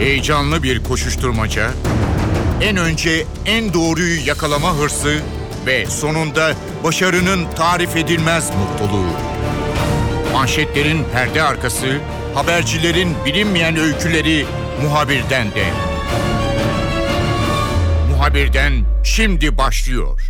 Heyecanlı bir koşuşturmaca, en önce en doğruyu yakalama hırsı ve sonunda başarının tarif edilmez mutluluğu. Manşetlerin perde arkası, habercilerin bilinmeyen öyküleri muhabirden de. Muhabirden şimdi başlıyor.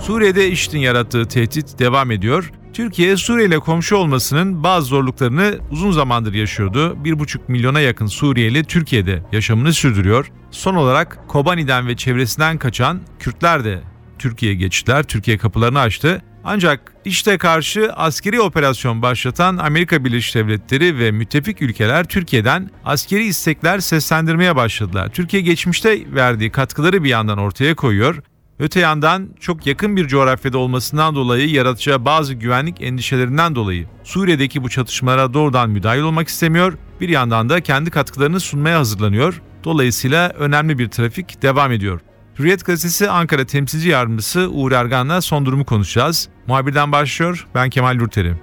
Suriye'de IŞİD'in yarattığı tehdit devam ediyor. Türkiye, Suriye ile komşu olmasının bazı zorluklarını uzun zamandır yaşıyordu. 1,5 milyona yakın Suriyeli Türkiye'de yaşamını sürdürüyor. Son olarak Kobani'den ve çevresinden kaçan Kürtler de Türkiye'ye geçtiler, Türkiye kapılarını açtı. Ancak işte karşı askeri operasyon başlatan Amerika Birleşik Devletleri ve müttefik ülkeler Türkiye'den askeri istekler seslendirmeye başladılar. Türkiye geçmişte verdiği katkıları bir yandan ortaya koyuyor. Öte yandan çok yakın bir coğrafyada olmasından dolayı yaratacağı bazı güvenlik endişelerinden dolayı Suriye'deki bu çatışmalara doğrudan müdahil olmak istemiyor. Bir yandan da kendi katkılarını sunmaya hazırlanıyor. Dolayısıyla önemli bir trafik devam ediyor. Hürriyet Gazetesi Ankara Temsilci Yardımcısı Uğur Ergan'la son durumu konuşacağız. Muhabirden başlıyor. Ben Kemal Lurteri.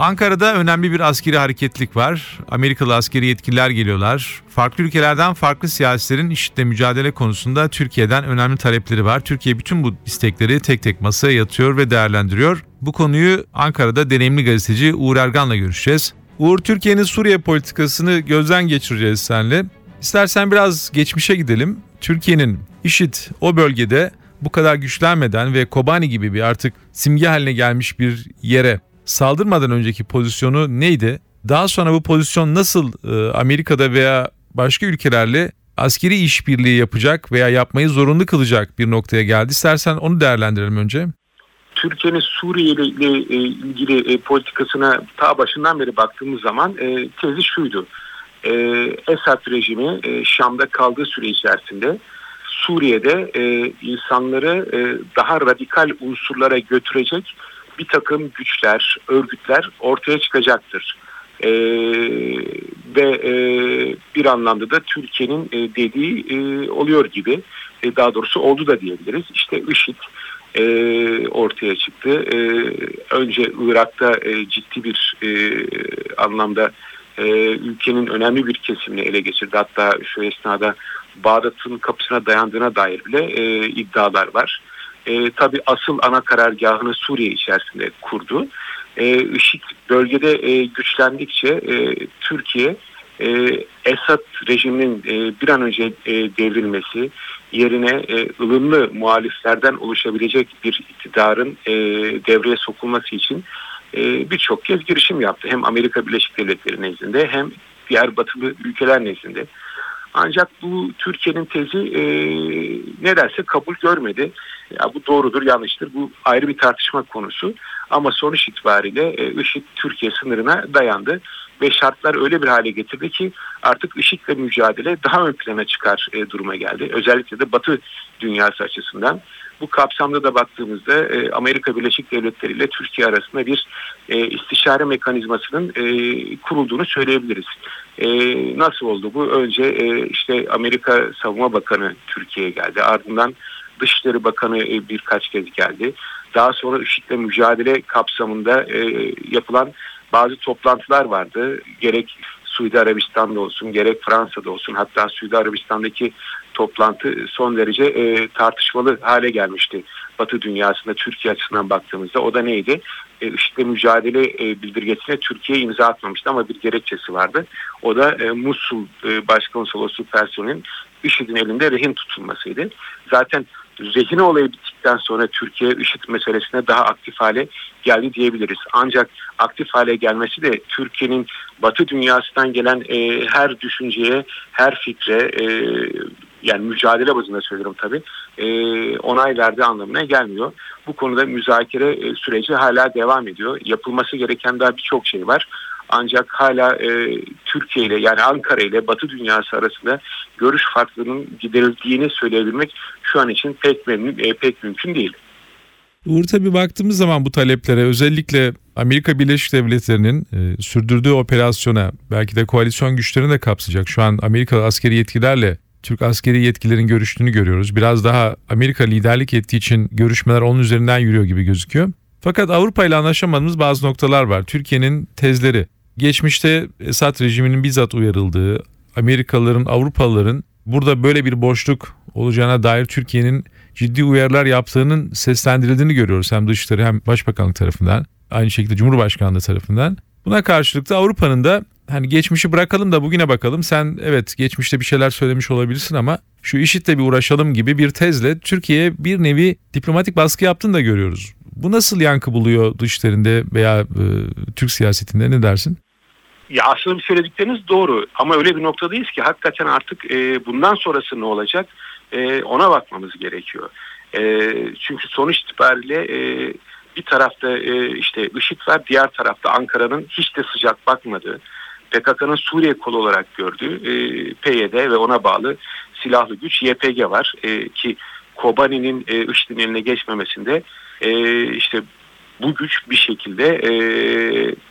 Ankara'da önemli bir askeri hareketlik var. Amerikalı askeri yetkililer geliyorlar. Farklı ülkelerden farklı siyasilerin IŞİD'le mücadele konusunda Türkiye'den önemli talepleri var. Türkiye bütün bu istekleri tek tek masaya yatıyor ve değerlendiriyor. Bu konuyu Ankara'da deneyimli gazeteci Uğur Ergan'la görüşeceğiz. Uğur, Türkiye'nin Suriye politikasını gözden geçireceğiz senle. İstersen biraz geçmişe gidelim. Türkiye'nin IŞİD o bölgede bu kadar güçlenmeden ve Kobani gibi bir artık simge haline gelmiş bir yere saldırmadan önceki pozisyonu neydi? Daha sonra bu pozisyon nasıl e, Amerika'da veya başka ülkelerle askeri işbirliği yapacak veya yapmayı zorunlu kılacak bir noktaya geldi. İstersen onu değerlendirelim önce. Türkiye'nin Suriye ile e, ilgili e, politikasına ta başından beri baktığımız zaman tezi şuydu. Esad rejimi Şam'da kaldığı süre içerisinde Suriye'de insanları daha radikal unsurlara götürecek bir takım güçler, örgütler ortaya çıkacaktır. E, ve e, bir anlamda da Türkiye'nin e, dediği e, oluyor gibi, e, daha doğrusu oldu da diyebiliriz. İşte IŞİD e, ortaya çıktı. E, önce Irak'ta e, ciddi bir e, anlamda e, ülkenin önemli bir kesimini ele geçirdi. Hatta şu esnada Bağdat'ın kapısına dayandığına dair bile e, iddialar var e, tabii asıl ana karargahını Suriye içerisinde kurdu. E, IŞİD bölgede e, güçlendikçe e, Türkiye e, Esad rejiminin e, bir an önce e, devrilmesi yerine e, ılımlı muhaliflerden oluşabilecek bir iktidarın e, devreye sokulması için e, birçok kez girişim yaptı. Hem Amerika Birleşik Devletleri nezdinde hem diğer batılı ülkeler nezdinde. Ancak bu Türkiye'nin tezi e, nedense kabul görmedi. Ya bu doğrudur, yanlıştır. Bu ayrı bir tartışma konusu. Ama sonuç itibariyle e, IŞİD Türkiye sınırına dayandı ve şartlar öyle bir hale getirdi ki artık IŞİD'le mücadele daha ön plana çıkar e, duruma geldi. Özellikle de Batı dünyası açısından. Bu kapsamda da baktığımızda e, Amerika Birleşik Devletleri ile Türkiye arasında bir e, istişare mekanizmasının e, kurulduğunu söyleyebiliriz. Nasıl oldu bu? Önce işte Amerika Savunma Bakanı Türkiye'ye geldi. Ardından Dışişleri Bakanı e, birkaç kez geldi. Daha sonra IŞİD'le mücadele kapsamında yapılan bazı toplantılar vardı. Gerek Suudi Arabistan'da olsun gerek Fransa'da olsun hatta Suudi Arabistan'daki toplantı son derece e, tartışmalı hale gelmişti. Batı dünyasında Türkiye açısından baktığımızda o da neydi? E, IŞİD'le mücadele e, bildirgesine Türkiye imza atmamıştı ama bir gerekçesi vardı. O da e, Musul e, Başkonsolosu personelin IŞİD'in elinde rehin tutulmasıydı. Zaten rehine olayı bittikten sonra Türkiye IŞİD meselesine daha aktif hale geldi diyebiliriz. Ancak aktif hale gelmesi de Türkiye'nin Batı dünyasından gelen e, her düşünceye, her fikre e, yani mücadele bazında söylüyorum tabii e, onay verdiği anlamına gelmiyor. Bu konuda müzakere e, süreci hala devam ediyor. Yapılması gereken daha birçok şey var. Ancak hala e, Türkiye ile yani Ankara ile Batı dünyası arasında görüş farklılığının giderildiğini söyleyebilmek şu an için pek memnun, e, pek mümkün değil. Uğur tabi baktığımız zaman bu taleplere özellikle Amerika Birleşik Devletleri'nin e, sürdürdüğü operasyona belki de koalisyon güçlerini de kapsayacak. Şu an Amerika askeri yetkilerle Türk askeri yetkililerin görüştüğünü görüyoruz. Biraz daha Amerika liderlik ettiği için görüşmeler onun üzerinden yürüyor gibi gözüküyor. Fakat Avrupa ile anlaşamadığımız bazı noktalar var. Türkiye'nin tezleri. Geçmişte Esad rejiminin bizzat uyarıldığı, Amerikalıların, Avrupalıların burada böyle bir boşluk olacağına dair Türkiye'nin ciddi uyarılar yaptığının seslendirildiğini görüyoruz. Hem Dışişleri hem Başbakanlık tarafından, aynı şekilde Cumhurbaşkanlığı tarafından. Buna karşılık da Avrupa'nın da hani geçmişi bırakalım da bugüne bakalım. Sen evet geçmişte bir şeyler söylemiş olabilirsin ama şu işitle bir uğraşalım gibi bir tezle Türkiye'ye bir nevi diplomatik baskı yaptığını da görüyoruz. Bu nasıl yankı buluyor dışlarında veya e, Türk siyasetinde ne dersin? Ya aslında söyledikleriniz doğru ama öyle bir noktadayız ki hakikaten artık e, bundan sonrası ne olacak e, ona bakmamız gerekiyor. E, çünkü sonuç itibariyle e, bir tarafta e, işte IŞİD var diğer tarafta Ankara'nın hiç de sıcak bakmadığı PKK'nın Suriye kolu olarak gördüğü e, PYD ve ona bağlı silahlı güç YPG var e, ki Kobani'nin e, IŞİD'in eline geçmemesinde e, işte bu güç bir şekilde e,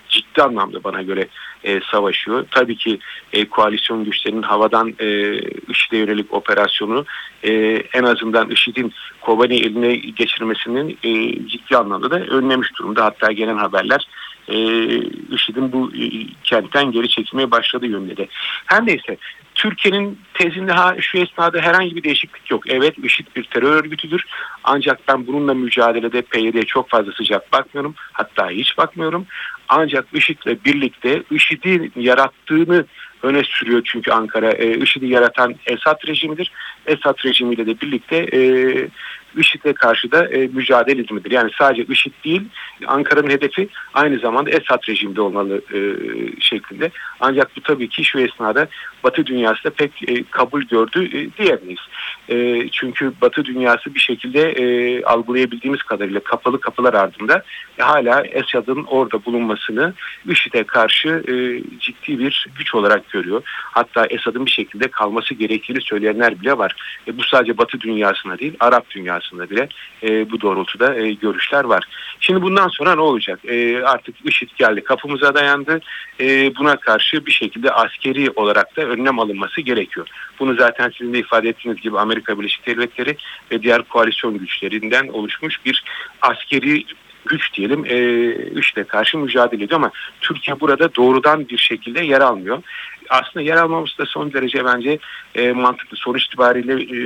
ciddi anlamda bana göre e, savaşıyor. Tabii ki e, koalisyon güçlerinin havadan e, IŞİD'e yönelik operasyonu e, en azından IŞİD'in Kobani eline geçirmesinin e, ciddi anlamda da önlemiş durumda. Hatta gelen haberler e, IŞİD'in bu e, kentten geri çekilmeye başladığı yönünde. Her neyse Türkiye'nin tezinde ha, şu esnada herhangi bir değişiklik yok. Evet IŞİD bir terör örgütüdür. Ancak ben bununla mücadelede PYD'ye çok fazla sıcak bakmıyorum. Hatta hiç bakmıyorum. Ancak IŞİD'le birlikte IŞİD'in yarattığını öne sürüyor çünkü Ankara. E, IŞİD'i yaratan Esad rejimidir. Esad rejimiyle de birlikte e, IŞİD'e karşı da e, mücadele etmelidir. Yani sadece IŞİD değil Ankara'nın hedefi aynı zamanda Esad rejimde olmalı e, şeklinde. Ancak bu tabii ki şu esnada Batı dünyası da pek e, kabul gördü e, diyemeyiz. E, çünkü Batı dünyası bir şekilde e, algılayabildiğimiz kadarıyla kapalı kapılar ardında e, hala Esad'ın orada bulunmasını IŞİD'e karşı e, ciddi bir güç olarak görüyor. Hatta Esad'ın bir şekilde kalması gerektiğini söyleyenler bile var. E, bu sadece Batı dünyasına değil Arap dünyasında bile e, bu doğrultuda e, görüşler var. Şimdi bundan sonra ne olacak? E, artık IŞİD geldi kapımıza dayandı. E, buna karşı bir şekilde askeri olarak da önlem alınması gerekiyor. Bunu zaten sizin de ifade ettiğiniz gibi Amerika Birleşik Devletleri ve diğer koalisyon güçlerinden oluşmuş bir askeri güç diyelim e, IŞİD'e karşı mücadele ediyor ama Türkiye burada doğrudan bir şekilde yer almıyor. Aslında yer almamız da son derece bence e, mantıklı. Sonuç itibariyle e,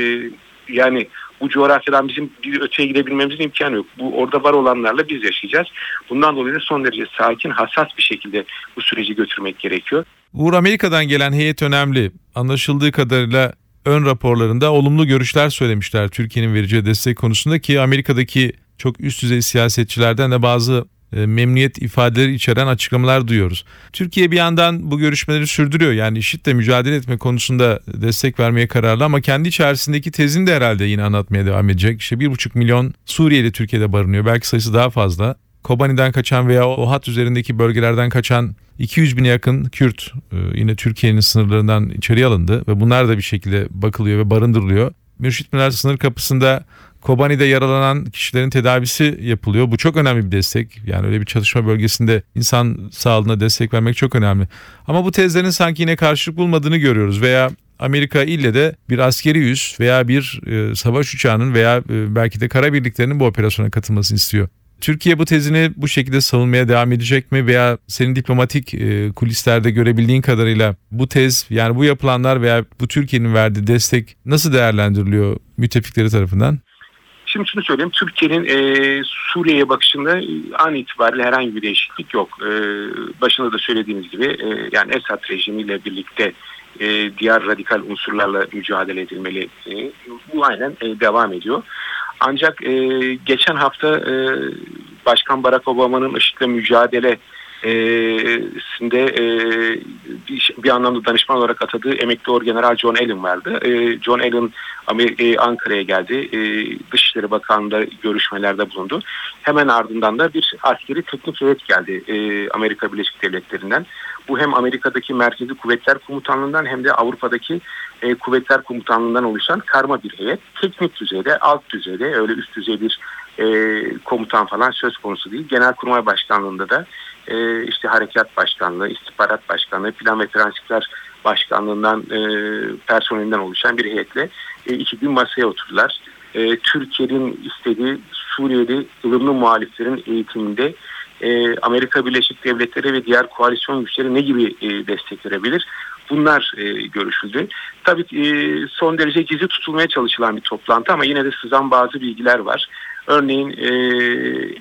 yani bu coğrafyadan bizim bir öteye gidebilmemizin imkanı yok. Bu orada var olanlarla biz yaşayacağız. Bundan dolayı son derece sakin, hassas bir şekilde bu süreci götürmek gerekiyor. Uğur Amerika'dan gelen heyet önemli. Anlaşıldığı kadarıyla ön raporlarında olumlu görüşler söylemişler Türkiye'nin vereceği destek konusunda ki Amerika'daki çok üst düzey siyasetçilerden de bazı memnuniyet ifadeleri içeren açıklamalar duyuyoruz. Türkiye bir yandan bu görüşmeleri sürdürüyor. Yani IŞİD'le mücadele etme konusunda destek vermeye kararlı ama kendi içerisindeki tezini de herhalde yine anlatmaya devam edecek. İşte 1,5 milyon Suriyeli Türkiye'de barınıyor. Belki sayısı daha fazla. Kobani'den kaçan veya o hat üzerindeki bölgelerden kaçan 200 bine yakın Kürt e, yine Türkiye'nin sınırlarından içeri alındı ve bunlar da bir şekilde bakılıyor ve barındırılıyor. Mürşit Münir sınır kapısında Kobani'de yaralanan kişilerin tedavisi yapılıyor. Bu çok önemli bir destek. Yani öyle bir çalışma bölgesinde insan sağlığına destek vermek çok önemli. Ama bu tezlerin sanki yine karşılık bulmadığını görüyoruz veya Amerika ille de bir askeri üs veya bir e, savaş uçağının veya e, belki de kara birliklerinin bu operasyona katılmasını istiyor. Türkiye bu tezini bu şekilde savunmaya devam edecek mi veya senin diplomatik e, kulislerde görebildiğin kadarıyla bu tez yani bu yapılanlar veya bu Türkiye'nin verdiği destek nasıl değerlendiriliyor müttefikleri tarafından? Şimdi şunu söyleyeyim. Türkiye'nin e, Suriye'ye bakışında e, an itibariyle herhangi bir değişiklik yok. E, başında da söylediğimiz gibi e, yani Esad rejimiyle birlikte e, diğer radikal unsurlarla mücadele edilmeli. E, bu aynen e, devam ediyor. Ancak e, geçen hafta e, Başkan Barack Obama'nın IŞİD'le mücadele sinde e, bir, bir anlamda danışman olarak atadığı emekli orgeneral John Allen vardı. E, John Allen e, Ankara'ya geldi. E, Dışişleri Bakanlığı'nda görüşmelerde bulundu. Hemen ardından da bir askeri teknik heyet geldi e, Amerika Birleşik Devletleri'nden. Bu hem Amerika'daki Merkezi Kuvvetler Komutanlığı'ndan hem de Avrupa'daki e, Kuvvetler Komutanlığı'ndan oluşan karma bir heyet. Teknik düzeyde, alt düzeyde, öyle üst düzey bir e, komutan falan söz konusu değil. Genelkurmay Başkanlığı'nda da e, işte Harekat Başkanlığı, İstihbarat Başkanlığı, Plan ve Prensipler Başkanlığından e, personelinden oluşan bir heyetle e, iki gün masaya oturdular. E, Türkiye'nin istediği Suriyeli ılımlı muhaliflerin eğitiminde e, Amerika Birleşik Devletleri ve diğer koalisyon güçleri ne gibi e, destek verebilir? Bunlar e, görüşüldü. Tabii e, son derece gizli tutulmaya çalışılan bir toplantı ama yine de sızan bazı bilgiler var. Örneğin e,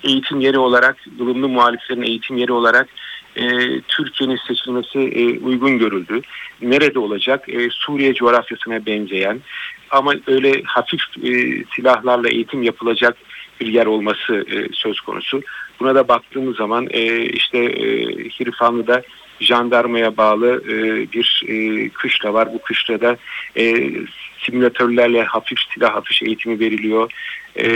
eğitim yeri olarak, ılımlı muhaliflerin eğitim yeri olarak e, Türkiye'nin seçilmesi e, uygun görüldü. Nerede olacak? E, Suriye coğrafyasına benzeyen ama öyle hafif e, silahlarla eğitim yapılacak bir yer olması e, söz konusu. Buna da baktığımız zaman e, işte e, Hirfanlı'da jandarmaya bağlı e, bir e, kışla var. Bu kışlada e, simülatörlerle hafif silah atış eğitimi veriliyor. E,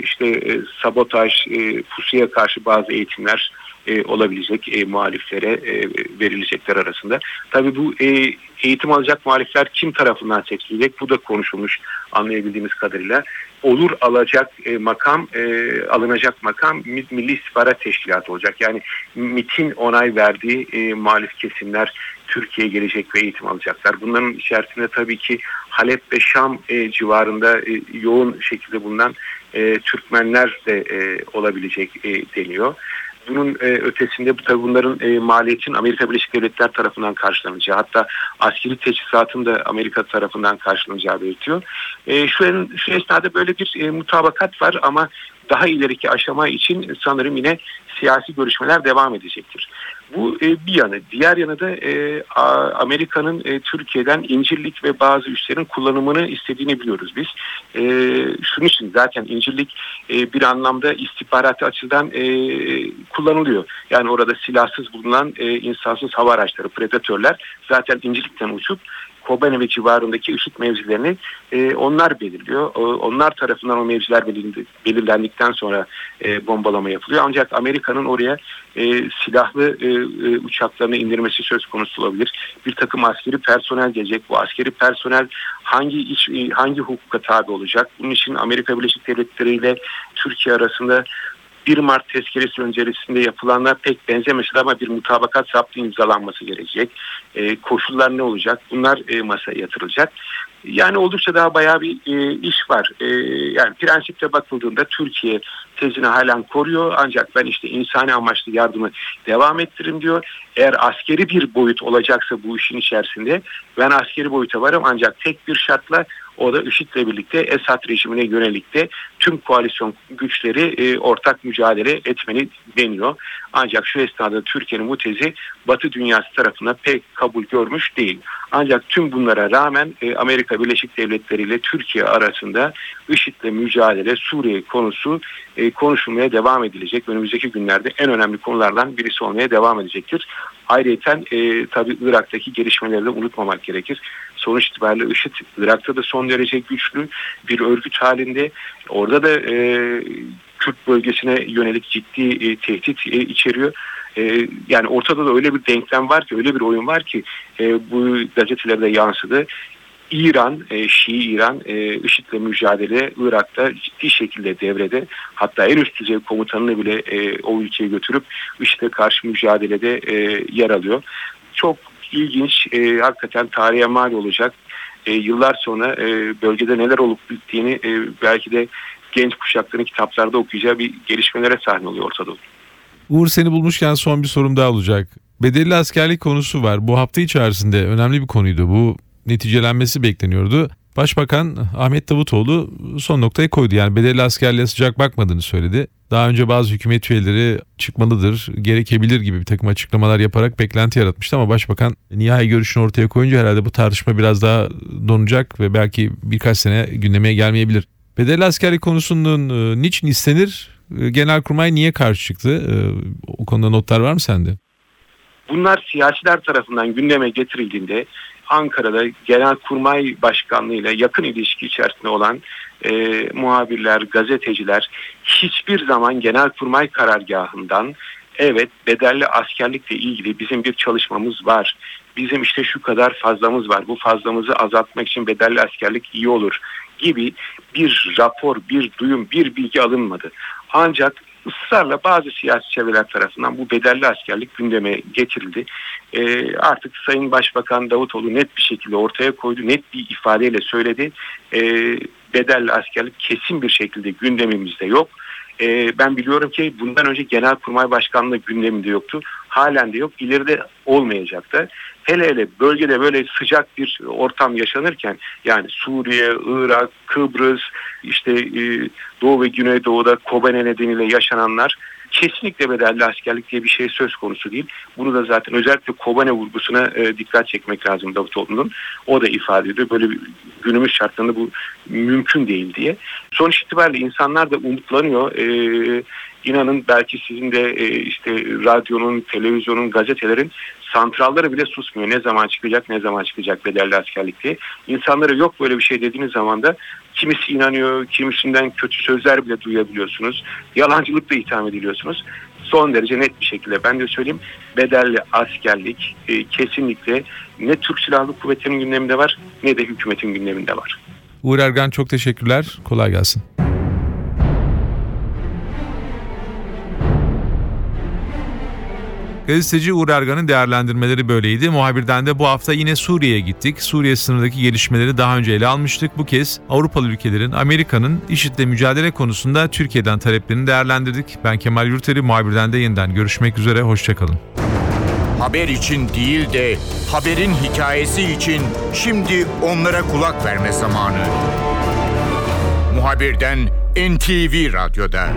işte e, sabotaj, e, pusuya karşı bazı eğitimler e, olabilecek e, muhaliflere e, verilecekler arasında. Tabii bu e, eğitim alacak muhalifler kim tarafından seçilecek bu da konuşulmuş anlayabildiğimiz kadarıyla. Olur alacak e, makam, e, alınacak makam Milli İstihbarat Teşkilatı olacak. Yani MIT'in onay verdiği e, muhalif kesimler Türkiye'ye gelecek ve eğitim alacaklar. Bunların içerisinde tabii ki Halep ve Şam e, civarında e, yoğun şekilde bulunan e, Türkmenler de e, olabilecek e, deniyor bunun e, ötesinde bu tabii bunların e, maliyetin Amerika Birleşik Devletleri tarafından karşılanacağı hatta askeri teçhizatın da Amerika tarafından karşılanacağı belirtiyor. E, şu, en, şu esnada böyle bir mutabakat var ama daha ileriki aşama için sanırım yine siyasi görüşmeler devam edecektir. Bu e, bir yanı. Diğer yanı da e, Amerika'nın e, Türkiye'den incirlik ve bazı üslerin kullanımını istediğini biliyoruz biz. Şunun için zaten incirlik bir anlamda istihbaratı açıdan kullanılıyor. Yani orada silahsız bulunan insansız hava araçları, predatörler zaten incirlikten uçup Kobane ve civarındaki IŞİD mevzilerini e, onlar belirliyor. O, onlar tarafından o mevziler belirlendikten sonra e, bombalama yapılıyor. Ancak Amerika'nın oraya e, silahlı e, e, uçaklarını indirmesi söz konusu olabilir. Bir takım askeri personel gelecek. Bu askeri personel hangi iş, e, hangi hukuka tabi olacak? Bunun için Amerika Birleşik Devletleri ile Türkiye arasında 1 Mart tezkeresi öncesinde yapılanlar pek benzemese ama bir mutabakat zaptı imzalanması gerekecek. E, koşullar ne olacak? Bunlar e, masaya yatırılacak. Yani oldukça daha bayağı bir e, iş var. E, yani prensipte bakıldığında Türkiye tezini halen koruyor ancak ben işte insani amaçlı yardımı devam ettiririm diyor. Eğer askeri bir boyut olacaksa bu işin içerisinde ben askeri boyuta varım ancak tek bir şartla o da IŞİD'le birlikte Esad rejimine yönelik de tüm koalisyon güçleri e, ortak mücadele etmeni deniyor. Ancak şu esnada Türkiye'nin bu tezi Batı dünyası tarafından pek kabul görmüş değil. Ancak tüm bunlara rağmen e, Amerika Birleşik Devletleri ile Türkiye arasında IŞİD'le mücadele Suriye konusu e, konuşulmaya devam edilecek. Önümüzdeki günlerde en önemli konulardan birisi olmaya devam edecektir. Ayrıca e, tabii Irak'taki gelişmeleri de unutmamak gerekir. Sonuç itibariyle IŞİD Irak'ta da son derece güçlü bir örgüt halinde. Orada da e, Kürt bölgesine yönelik ciddi e, tehdit e, içeriyor. E, yani ortada da öyle bir denklem var ki, öyle bir oyun var ki e, bu gazetelerde yansıdı. İran, e, Şii İran e, IŞİD'le mücadele Irak'ta ciddi şekilde devrede. Hatta en üst düzey komutanını bile e, o ülkeye götürüp IŞİD'e karşı mücadelede e, yer alıyor. Çok ilginç, e, hakikaten tarihe mal olacak. E, yıllar sonra e, bölgede neler olup bittiğini e, belki de genç kuşakların kitaplarda okuyacağı bir gelişmelere sahne oluyor Orta Uğur seni bulmuşken son bir sorum daha olacak. Bedelli askerlik konusu var. Bu hafta içerisinde önemli bir konuydu. Bu neticelenmesi bekleniyordu. Başbakan Ahmet Davutoğlu son noktayı koydu. Yani bedelli askerliğe sıcak bakmadığını söyledi. Daha önce bazı hükümet üyeleri çıkmalıdır, gerekebilir gibi bir takım açıklamalar yaparak beklenti yaratmıştı ama başbakan nihai görüşünü ortaya koyunca herhalde bu tartışma biraz daha donacak ve belki birkaç sene gündeme gelmeyebilir. Bedelli askerlik konusunun e, niçin istenir? E, Genelkurmay niye karşı çıktı? E, o konuda notlar var mı sende? Bunlar siyasiler tarafından gündeme getirildiğinde Ankara'da Genelkurmay Başkanlığı ile yakın ilişki içerisinde olan e, muhabirler, gazeteciler hiçbir zaman Genelkurmay karargahından evet bedelli askerlikle ilgili bizim bir çalışmamız var. Bizim işte şu kadar fazlamız var. Bu fazlamızı azaltmak için bedelli askerlik iyi olur gibi bir rapor, bir duyum, bir bilgi alınmadı. Ancak ısrarla bazı siyasi çevreler tarafından bu bedelli askerlik gündeme getirildi. E, artık Sayın Başbakan Davutoğlu net bir şekilde ortaya koydu, net bir ifadeyle söyledi. E, bedelli askerlik kesin bir şekilde gündemimizde yok. E, ben biliyorum ki bundan önce Genelkurmay Başkanlığı gündeminde yoktu. Halen de yok. İleride olmayacak da. Hele hele bölgede böyle sıcak bir ortam yaşanırken yani Suriye, Irak, Kıbrıs, işte e, Doğu ve Güneydoğu'da Kobane nedeniyle yaşananlar kesinlikle bedelli askerlik diye bir şey söz konusu değil. Bunu da zaten özellikle Kobane vurgusuna e, dikkat çekmek lazım Davutoğlu'nun. O da ifade ediyor. Böyle bir günümüz şartlarında bu mümkün değil diye. Sonuç itibariyle insanlar da umutlanıyor. E, inanın belki sizin de e, işte radyonun, televizyonun, gazetelerin santralları bile susmuyor. Ne zaman çıkacak, ne zaman çıkacak bedelli askerlik diye. İnsanlara yok böyle bir şey dediğiniz zaman da kimisi inanıyor, kimisinden kötü sözler bile duyabiliyorsunuz. Yalancılıkla itham ediliyorsunuz. Son derece net bir şekilde ben de söyleyeyim bedelli askerlik e, kesinlikle ne Türk Silahlı Kuvvetleri'nin gündeminde var ne de hükümetin gündeminde var. Uğur Ergan çok teşekkürler. Kolay gelsin. Gazeteci Uğur Ergan'ın değerlendirmeleri böyleydi. Muhabirden de bu hafta yine Suriye'ye gittik. Suriye sınırındaki gelişmeleri daha önce ele almıştık. Bu kez Avrupalı ülkelerin, Amerika'nın IŞİD'le mücadele konusunda Türkiye'den taleplerini değerlendirdik. Ben Kemal Yurteri, muhabirden de yeniden görüşmek üzere. Hoşçakalın. Haber için değil de haberin hikayesi için şimdi onlara kulak verme zamanı. Muhabirden NTV Radyo'da.